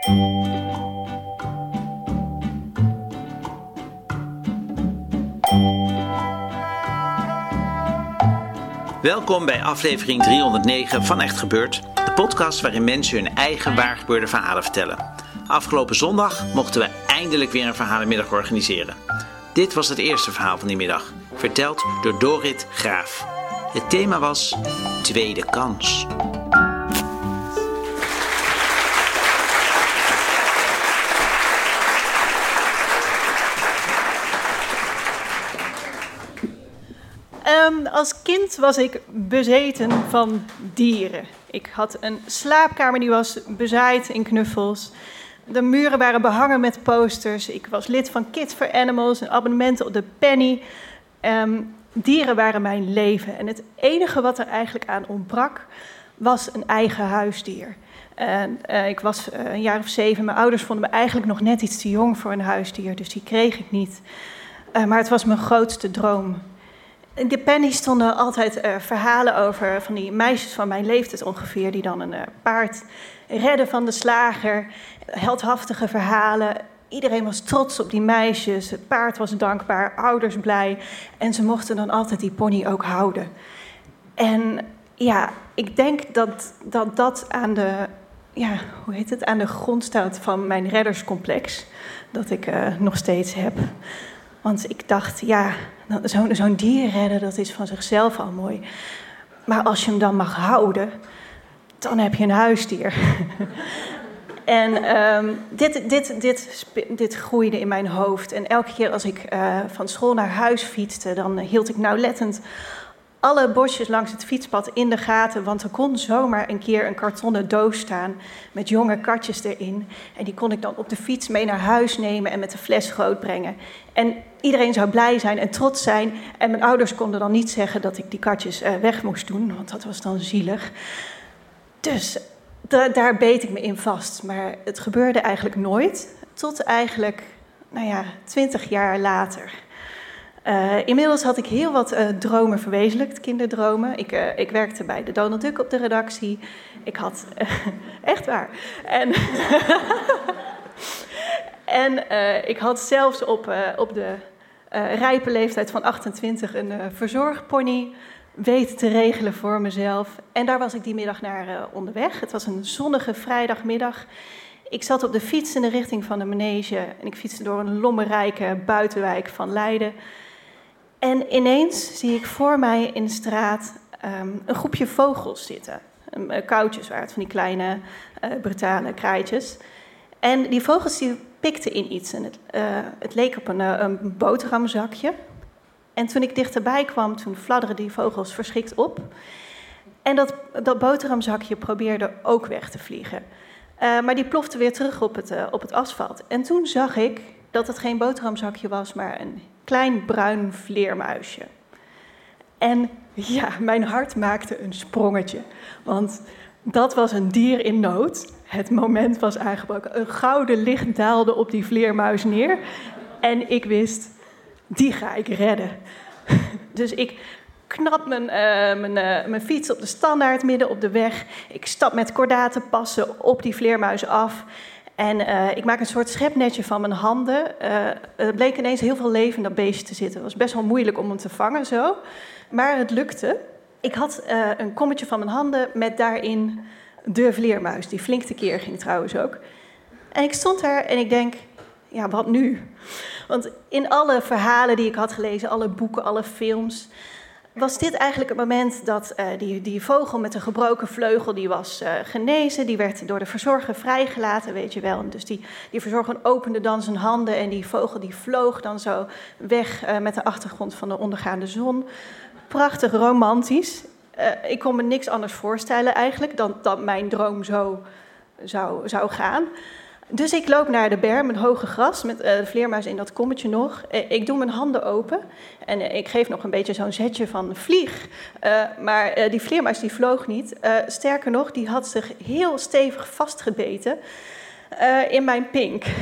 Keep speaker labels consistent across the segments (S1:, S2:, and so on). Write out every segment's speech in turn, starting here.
S1: Welkom bij aflevering 309 van Echt Gebeurd, de podcast waarin mensen hun eigen waargebeurde verhalen vertellen. Afgelopen zondag mochten we eindelijk weer een verhalenmiddag organiseren. Dit was het eerste verhaal van die middag, verteld door Dorit Graaf. Het thema was Tweede Kans.
S2: Um, als kind was ik bezeten van dieren. Ik had een slaapkamer die was bezaaid in knuffels. De muren waren behangen met posters. Ik was lid van Kids for Animals, een abonnement op de Penny. Um, dieren waren mijn leven. En het enige wat er eigenlijk aan ontbrak, was een eigen huisdier. En, uh, ik was uh, een jaar of zeven. Mijn ouders vonden me eigenlijk nog net iets te jong voor een huisdier, dus die kreeg ik niet. Uh, maar het was mijn grootste droom. In de penny stonden altijd uh, verhalen over van die meisjes van mijn leeftijd ongeveer, die dan een uh, paard redden van de slager. Heldhaftige verhalen. Iedereen was trots op die meisjes. Het paard was dankbaar, ouders blij. En ze mochten dan altijd die pony ook houden. En ja, ik denk dat dat, dat aan de, ja, hoe heet het, aan de grond staat van mijn redderscomplex. Dat ik uh, nog steeds heb. Want ik dacht, ja, zo'n zo dier redden, dat is van zichzelf al mooi. Maar als je hem dan mag houden, dan heb je een huisdier. en um, dit, dit, dit, dit groeide in mijn hoofd. En elke keer als ik uh, van school naar huis fietste, dan hield ik nauwlettend alle bosjes langs het fietspad in de gaten, want er kon zomaar een keer een kartonnen doos staan met jonge katjes erin. En die kon ik dan op de fiets mee naar huis nemen en met de fles groot brengen. En iedereen zou blij zijn en trots zijn. En mijn ouders konden dan niet zeggen dat ik die katjes uh, weg moest doen, want dat was dan zielig. Dus da daar beet ik me in vast. Maar het gebeurde eigenlijk nooit, tot eigenlijk, nou ja, twintig jaar later. Uh, inmiddels had ik heel wat uh, dromen verwezenlijkt, kinderdromen. Ik, ik, werkte bij de Donald Duck op de redactie. Ik had. echt waar. En, en ik had zelfs op, op de rijpe leeftijd van 28 een verzorgpony weten te regelen voor mezelf. En daar was ik die middag naar onderweg. Het was een zonnige vrijdagmiddag. Ik zat op de fiets in de richting van de manege en ik fietste door een lommerrijke buitenwijk van Leiden. En ineens zie ik voor mij in de straat um, een groepje vogels zitten. Um, koutjes waren van die kleine, uh, brutale kraaitjes. En die vogels die pikten in iets. En het, uh, het leek op een, uh, een boterhamzakje. En toen ik dichterbij kwam, toen fladderden die vogels verschrikt op. En dat, dat boterhamzakje probeerde ook weg te vliegen. maar die plofte weer terug op het, op het asfalt. En toen zag ik dat het geen boterhamzakje was, maar een klein bruin vleermuisje. En ja, mijn hart maakte een sprongetje. Want dat was een dier in nood. Het moment was aangebroken. Een gouden licht daalde op die vleermuis neer. En ik wist, die ga ik redden. Dus ik knap mijn, uh, mijn, uh, mijn fiets op de standaard midden op de weg. Ik stap met kordatenpassen op die vleermuis af. En uh, ik maak een soort schepnetje van mijn handen. Er bleek ineens heel veel leven in dat beestje te zitten. Het was best wel moeilijk om hem te vangen zo. Maar het lukte. Ik had uh, een kommetje van mijn handen met daarin de vleermuis. Die flink tekeer ging trouwens ook. En ik stond daar en ik denk, ja, wat nu? Want in alle verhalen die ik had gelezen, alle boeken, alle films... was dit eigenlijk het moment dat uh, die, die vogel met een gebroken vleugel, die was uh, genezen, die werd door de verzorger vrijgelaten, weet je wel. En dus die, die verzorger opende dan zijn handen en die vogel die vloog dan zo weg met de achtergrond van de ondergaande zon. Prachtig romantisch. ik kon me niks anders voorstellen eigenlijk dan dat mijn droom zo zou, zou gaan. Dus ik loop naar de berm, een hoge gras, met uh, de vleermuis in dat kommetje nog. Uh, ik doe mijn handen open en ik geef nog een beetje zo'n zetje van vlieg. maar die vleermuis die vloog niet. sterker nog, die had zich heel stevig vastgebeten in mijn pink.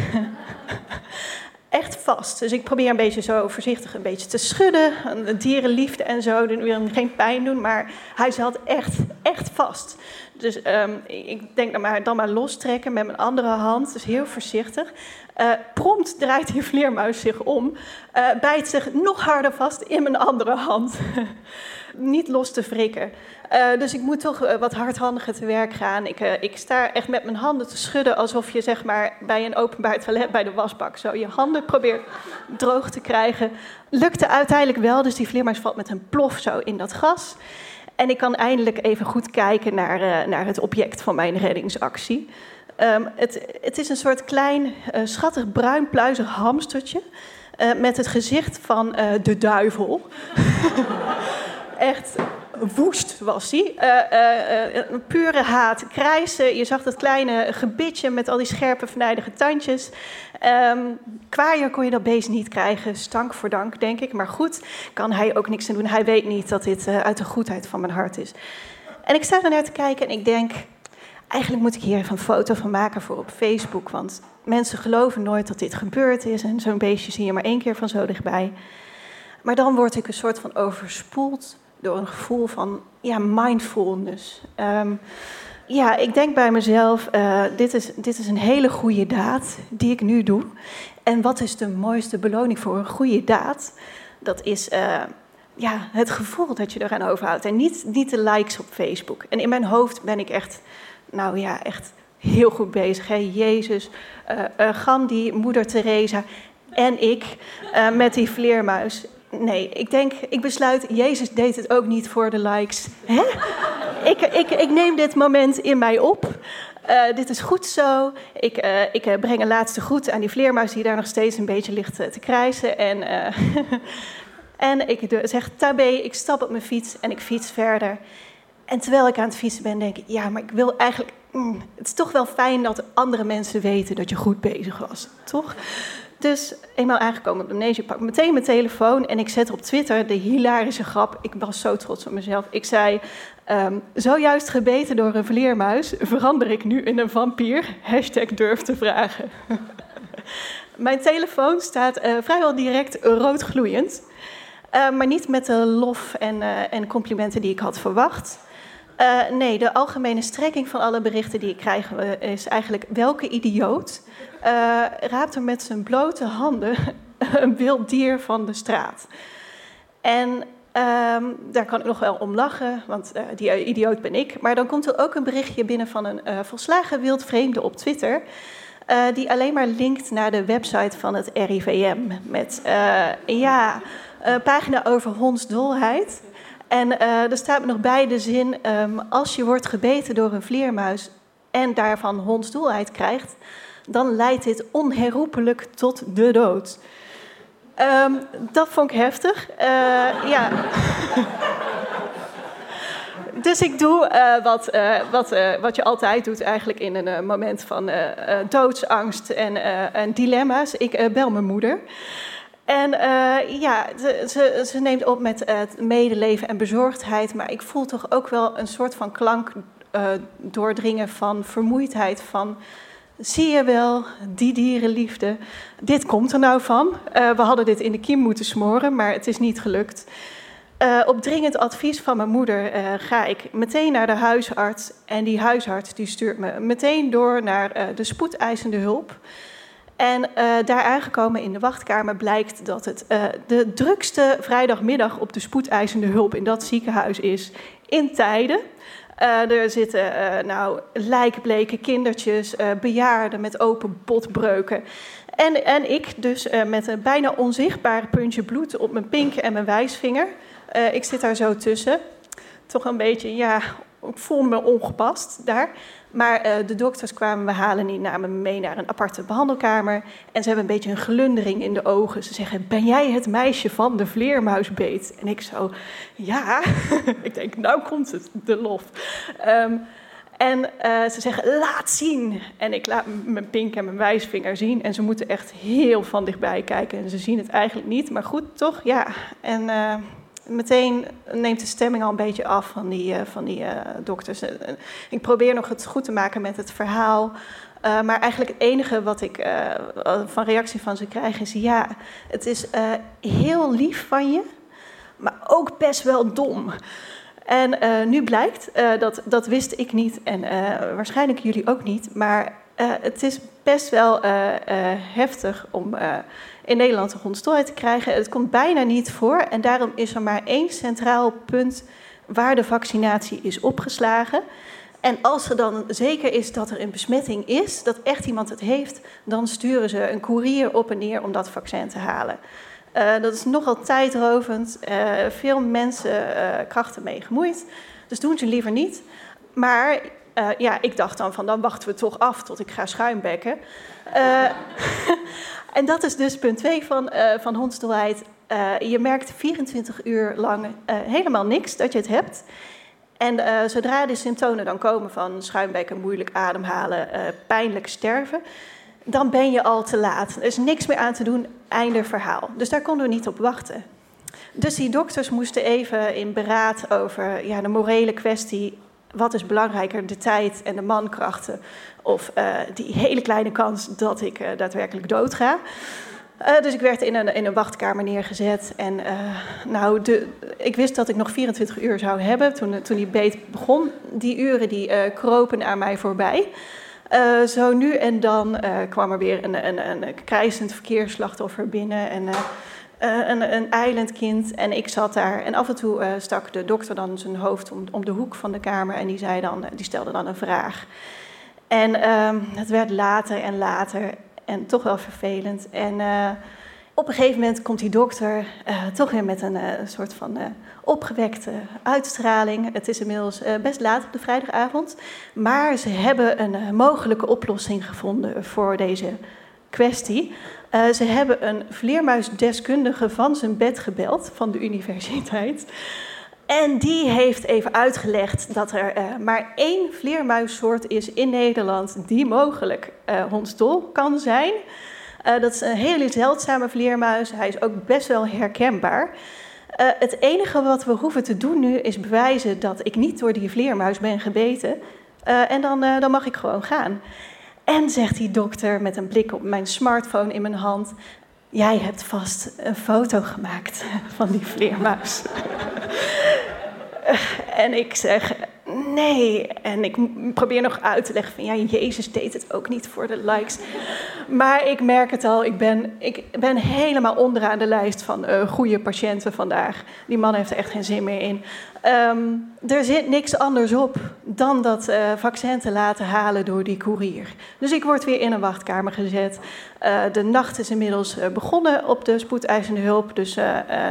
S2: Echt vast. Dus ik probeer een beetje zo voorzichtig een beetje te schudden. Dierenliefde en zo. Ik wil hem geen pijn doen, maar hij zat echt, echt vast. Dus um, ik denk dan maar, dan maar lostrekken met mijn andere hand. Dus heel voorzichtig. Uh, prompt draait die vleermuis zich om. Uh, bijt zich nog harder vast in mijn andere hand. Niet los te wrikken. Uh, dus ik moet toch wat hardhandiger te werk gaan. Ik, ik sta echt met mijn handen te schudden alsof je zeg maar, bij een openbaar toilet bij de wasbak zo je handen probeert droog te krijgen. Lukte uiteindelijk wel, dus die vleermuis valt met een plof zo in dat gas. En ik kan eindelijk even goed kijken naar, naar het object van mijn reddingsactie. Um, het, het, is een soort klein, schattig bruin pluizig hamstertje. Met het gezicht van de duivel. Echt woest was hij. een pure haat, krijsen. Je zag dat kleine gebitje met al die scherpe, vernijdige tandjes. Um, kwaaier kon je dat beest niet krijgen, stank voor dank, denk ik. Maar goed, kan hij ook niks aan doen. Hij weet niet dat dit uit de goedheid van mijn hart is. En ik sta er naar te kijken en ik denk... eigenlijk moet ik hier even een foto van maken voor op Facebook. Want mensen geloven nooit dat dit gebeurd is. En zo'n beestje zie je maar één keer van zo dichtbij. Maar dan word ik een soort van overspoeld door een gevoel van ja, mindfulness. Um, ja, ik denk bij mezelf, uh, dit, is, dit is een hele goede daad die ik nu doe. En wat is de mooiste beloning voor een goede daad? Dat is uh, ja, het gevoel dat je eraan overhoudt. En niet, niet de likes op Facebook. En in mijn hoofd ben ik echt, nou ja, echt heel goed bezig. Hè? Jezus, uh, Gandhi, Moeder Teresa en ik met die vleermuis. Nee, ik denk, ik besluit, Jezus deed het ook niet voor de likes. Hè? ik, ik, ik neem dit moment in mij op. Uh, dit is goed zo. Ik, uh, ik uh, breng een laatste groet aan die vleermuis die daar nog steeds een beetje ligt te krijsen. En, en ik zeg tabé, ik stap op mijn fiets en ik fiets verder. En terwijl ik aan het fietsen ben, denk ik, ja, maar ik wil eigenlijk... Mm, het is toch wel fijn dat andere mensen weten dat je goed bezig was, toch? Dus eenmaal aangekomen op de manege, pak meteen mijn telefoon en ik zet op Twitter de hilarische grap. Ik was zo trots op mezelf. Ik zei, um, zojuist gebeten door een vleermuis, verander ik nu in een vampier? Hashtag durf te vragen. mijn telefoon staat uh, vrijwel direct roodgloeiend. Uh, maar niet met de lof en, uh, en complimenten die ik had verwacht. Uh, nee, de algemene strekking van alle berichten die ik krijg is eigenlijk welke idioot uh, raapt er met zijn blote handen een wild dier van de straat. En um, daar kan ik nog wel om lachen, want die idioot ben ik. Maar dan komt er ook een berichtje binnen van een volslagen wildvreemde op Twitter. die alleen maar linkt naar de website van het RIVM. Met ja, een pagina over hondsdolheid. En er staat nog bij de zin: um, als je wordt gebeten door een vleermuis en daarvan hondsdolheid krijgt, dan leidt dit onherroepelijk tot de dood. Um, dat vond ik heftig. Uh, ja. dus ik doe uh, wat, wat, wat je altijd doet eigenlijk in een moment van doodsangst en, en dilemma's. Ik bel mijn moeder. En ja, ze, ze, ze, neemt op met medeleven en bezorgdheid, maar ik voel toch ook wel een soort van klank doordringen van vermoeidheid, van Zie je wel, die dierenliefde. Dit komt er nou van. We hadden dit in de kiem moeten smoren, maar het is niet gelukt. Op dringend advies van mijn moeder ga ik meteen naar de huisarts. En die huisarts die stuurt me meteen door naar de spoedeisende hulp. En daar aangekomen in de wachtkamer blijkt dat het de drukste vrijdagmiddag op de spoedeisende hulp in dat ziekenhuis is in tijden. Uh, er zitten uh, nou, lijkbleke kindertjes, uh, bejaarden met open botbreuken. En, en ik dus met een bijna onzichtbare puntje bloed op mijn pink en mijn wijsvinger. ik zit daar zo tussen. Toch een beetje, ja, ik voel me ongepast daar. Maar uh, de dokters kwamen me halen niet, namen me mee naar een aparte behandelkamer. En ze hebben een beetje een glundering in de ogen. Ze zeggen, ben jij het meisje van de vleermuisbeet? En ik zo, ja. ik denk, nou komt het, de lof. Um, en uh, ze zeggen, laat zien. En ik laat mijn pink en mijn wijsvinger zien. En ze moeten echt heel van dichtbij kijken. En ze zien het eigenlijk niet, maar goed, toch? Ja. En... Uh, meteen neemt de stemming al een beetje af van die, uh, van die uh, dokters. Ik probeer nog het goed te maken met het verhaal. maar eigenlijk het enige wat ik van reactie van ze krijg is: ja, het is heel lief van je, maar ook best wel dom. En nu blijkt, dat, dat wist ik niet en waarschijnlijk jullie ook niet, maar het is best wel heftig om in Nederland een hondsdolheid te krijgen. Het komt bijna niet voor en daarom is er maar één centraal punt waar de vaccinatie is opgeslagen. En als er dan zeker is dat er een besmetting is, dat echt iemand het heeft, dan sturen ze een koerier op en neer om dat vaccin te halen. Dat is nogal tijdrovend, veel mensen krachten mee gemoeid. Dus doen ze liever niet. Maar ja, ik dacht dan van dan wachten we toch af tot ik ga schuimbekken. En dat is dus punt 2 van, uh, van hondsdolheid. Je merkt 24 uur lang helemaal niks dat je het hebt. En zodra de symptomen dan komen van schuimbekken, moeilijk ademhalen, pijnlijk sterven, dan ben je al te laat. Er is niks meer aan te doen, einde verhaal. Dus daar konden we niet op wachten. Dus die dokters moesten even in beraad over ja, de morele kwestie wat is belangrijker, de tijd en de mankrachten of uh, die hele kleine kans dat ik uh, daadwerkelijk doodga. Uh, dus ik werd in een, in een wachtkamer neergezet. En nou, de, ik wist dat ik nog 24 uur zou hebben toen, toen die beet begon. Die uren die kropen aan mij voorbij. zo nu en dan kwam er weer een, een, een krijzend verkeersslachtoffer binnen. En een, een eilandkind. En ik zat daar. En af en toe uh, stak de dokter dan zijn hoofd om, om de hoek van de kamer. En die, zei dan, die stelde dan een vraag. En uh, het werd later en later. En toch wel vervelend. En op een gegeven moment komt die dokter toch weer met een soort van opgewekte uitstraling. Het is inmiddels best laat op de vrijdagavond. Maar ze hebben een mogelijke oplossing gevonden voor deze kwestie. Uh, ze hebben een vleermuisdeskundige van zijn bed gebeld, van de universiteit. En die heeft even uitgelegd dat er uh, maar één vleermuissoort is in Nederland die mogelijk uh, hondsdol kan zijn. dat is een hele zeldzame vleermuis. Hij is ook best wel herkenbaar. het enige wat we hoeven te doen nu is bewijzen dat ik niet door die vleermuis ben gebeten. en dan, dan mag ik gewoon gaan. En zegt die dokter met een blik op mijn smartphone in mijn hand: Jij hebt vast een foto gemaakt van die vleermuis. en ik zeg: Nee. En ik probeer nog uit te leggen van ja, Jezus deed het ook niet voor de likes. Maar ik merk het al, ik ben, ik ben helemaal onderaan de lijst van uh, goede patiënten vandaag. Die man heeft er echt geen zin meer in. Um, er zit niks anders op dan dat uh, vaccin te laten halen door die koerier. Dus ik word weer in een wachtkamer gezet. Uh, de nacht is inmiddels begonnen op de spoedeisende hulp. Dus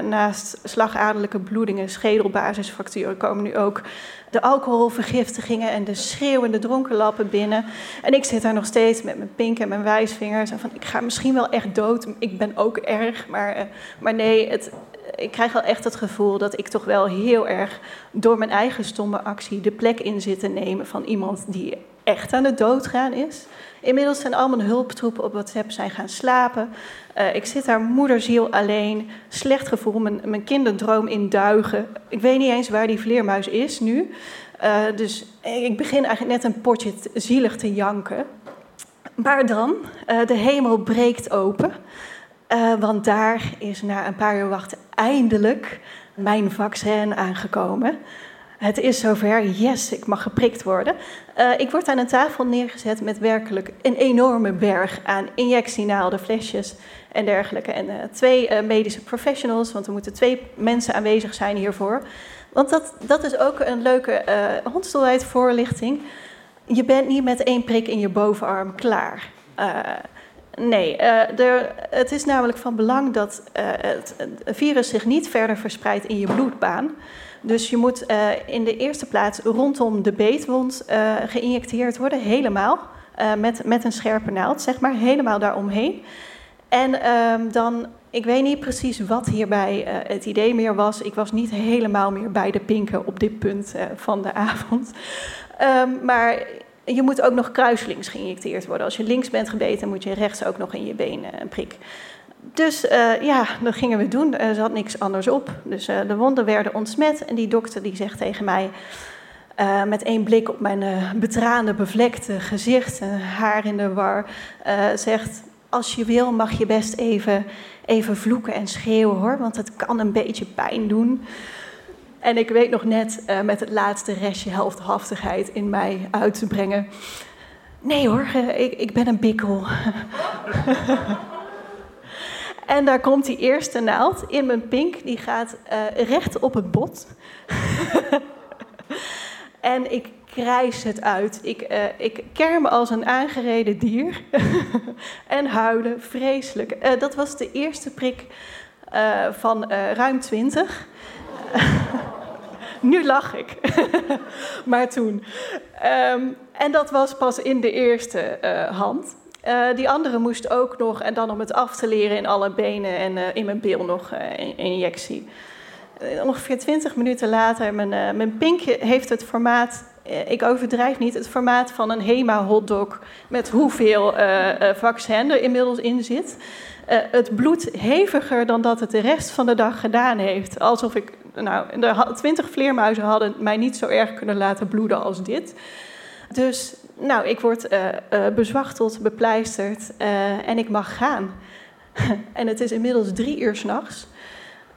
S2: naast slagaderlijke bloedingen, schedelbasisfracturen komen nu ook de alcoholvergiftigingen en de schreeuwende dronkenlappen binnen. En ik zit daar nog steeds met mijn pink en mijn wijsvinger. Zo van, ik ga misschien wel echt dood. Ik ben ook erg. Maar, maar nee, het, ik krijg wel echt het gevoel dat ik toch wel heel erg door mijn eigen stomme actie de plek in zit te nemen van iemand die echt aan het doodgaan is. Inmiddels zijn al mijn hulptroepen op WhatsApp zijn gaan slapen. Uh, ik zit daar moederziel alleen, slecht gevoel, mijn, mijn kinderdroom in duigen. Ik weet niet eens waar die vleermuis is nu. Uh, dus ik begin eigenlijk net een potje zielig te janken. Maar dan, uh, de hemel breekt open. Want daar is na een paar uur wachten eindelijk mijn vaccin aangekomen. Het is zover, yes, ik mag geprikt worden. Uh, ik word aan een tafel neergezet met werkelijk een enorme berg aan injectienaalden, flesjes en dergelijke. En uh, twee medische professionals, want er moeten twee mensen aanwezig zijn hiervoor. Want dat, dat is ook een leuke uh, voorlichting. Je bent niet met één prik in je bovenarm klaar. Nee, uh, het is namelijk van belang dat uh, het, virus zich niet verder verspreidt in je bloedbaan. Dus je moet uh, in de eerste plaats rondom de beetwond geïnjecteerd worden, helemaal. met, met een scherpe naald, zeg maar, helemaal daaromheen. En ehm, dan, ik weet niet precies wat hierbij het idee meer was. Ik was niet helemaal meer bij de pinken op dit punt van de avond. Um, maar je moet ook nog kruislinks geïnjecteerd worden. Als je links bent gebeten, moet je rechts ook nog in je been een eh, prik. Dus uh, ja, dat gingen we doen. Er zat niks anders op. Dus uh, de wonden werden ontsmet. En die dokter die zegt tegen mij, uh, met één blik op mijn betraande, bevlekte gezicht, haar in de war, zegt: Als je wil, mag je best even, even vloeken en schreeuwen hoor, want het kan een beetje pijn doen. En ik weet nog net uh, met het laatste restje heldhaftigheid in mij uit te brengen. Nee hoor, uh, ik, ik ben een bikkel. en daar komt die eerste naald in mijn pink. Die gaat uh, recht op het bot. en ik krijs het uit. Ik, uh, ik kerm als een aangereden dier. en huilen, vreselijk. Dat was de eerste prik van ruim twintig. Nu lach ik. maar toen. Um, en dat was pas in de eerste uh, hand. Uh, die andere moest ook nog, en dan om het af te leren in alle benen en uh, in mijn bil nog een injectie. ongeveer 20 minuten later, mijn, mijn pinkje heeft het formaat, ik overdrijf niet, het formaat van een Hema hotdog met hoeveel vaccin er inmiddels in zit. het bloed heviger dan dat het de rest van de dag gedaan heeft. Alsof ik nou, de twintig vleermuizen hadden mij niet zo erg kunnen laten bloeden als dit. Dus nou, ik word uh, uh, bezwachteld, bepleisterd uh, en ik mag gaan. en het is inmiddels drie uur s'nachts.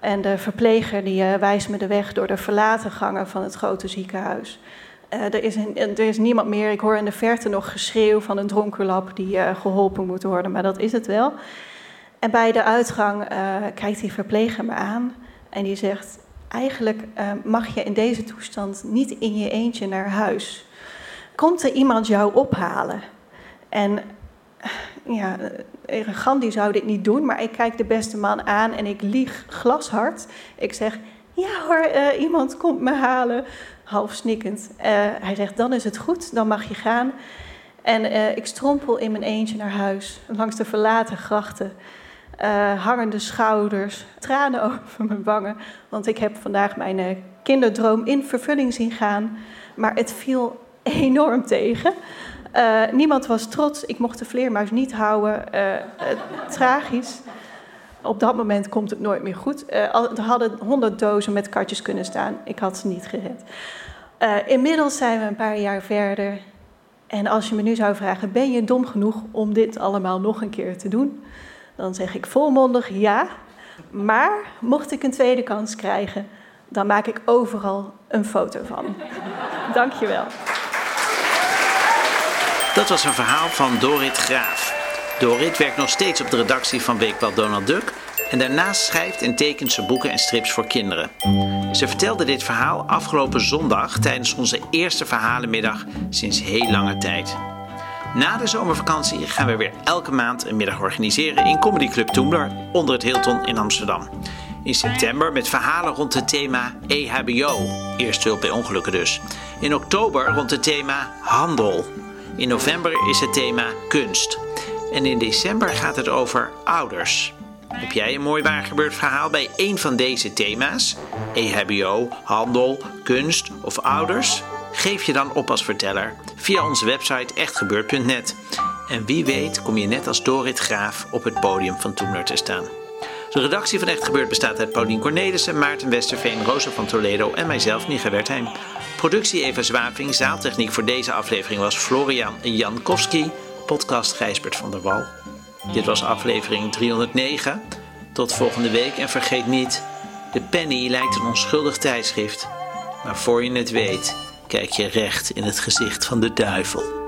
S2: En de verpleger die wijst me de weg door de verlaten gangen van het grote ziekenhuis. er, is een, er is niemand meer. Ik hoor in de verte nog geschreeuw van een dronkenlap die geholpen moet worden, maar dat is het wel. En bij de uitgang kijkt die verpleger me aan en die zegt: eigenlijk uh, mag je in deze toestand niet in je eentje naar huis. Komt er iemand jou ophalen? En uh, ja, eh, Gandhi zou dit niet doen, maar ik kijk de beste man aan en ik lieg glashard. Ik zeg, ja hoor, uh, iemand komt me halen. Half snikkend. hij zegt, dan is het goed, dan mag je gaan. En ik strompel in mijn eentje naar huis, langs de verlaten grachten uh, hangende schouders, tranen over mijn wangen. Want ik heb vandaag mijn uh, kinderdroom in vervulling zien gaan. Maar het viel enorm tegen. Uh, niemand was trots. Ik mocht de vleermuis niet houden. tragisch. Op dat moment komt het nooit meer goed. er hadden honderd dozen met katjes kunnen staan. Ik had ze niet gered. inmiddels zijn we een paar jaar verder. En als je me nu zou vragen: ben je dom genoeg om dit allemaal nog een keer te doen? Dan zeg ik volmondig ja. Maar mocht ik een tweede kans krijgen, dan maak ik overal een foto van. Dankjewel.
S1: Dat was een verhaal van Dorit Graaf. Dorit werkt nog steeds op de redactie van Weekblad Donald Duck en daarnaast schrijft en tekent ze boeken en strips voor kinderen. Ze vertelde dit verhaal afgelopen zondag tijdens onze eerste verhalenmiddag sinds heel lange tijd. Na de zomervakantie gaan we weer elke maand een middag organiseren in Comedy Club Toemler onder het Hilton in Amsterdam. In september met verhalen rond het thema EHBO, eerst hulp bij ongelukken dus. In oktober rond het thema handel. In november is het thema kunst. En in december gaat het over ouders. Heb jij een mooi waargebeurd verhaal bij een van deze thema's? EHBO, handel, kunst of ouders? Geef je dan op als verteller via onze website echtgebeurd.net. En wie weet kom je net als Dorit Graaf op het podium van Toemler te staan. De redactie van Echt Gebeurd bestaat uit Paulien Cornelissen, Maarten Westerveen, Rosa van Toledo en mijzelf, Micha Wertheim. Productie Eva Zwaving, zaaltechniek voor deze aflevering was Florian Jankowski, podcast Gijsbert van der Wal. Dit was aflevering 309. Tot volgende week en vergeet niet, de penny lijkt een onschuldig tijdschrift. Maar voor je het weet kijk je recht in het gezicht van de duivel.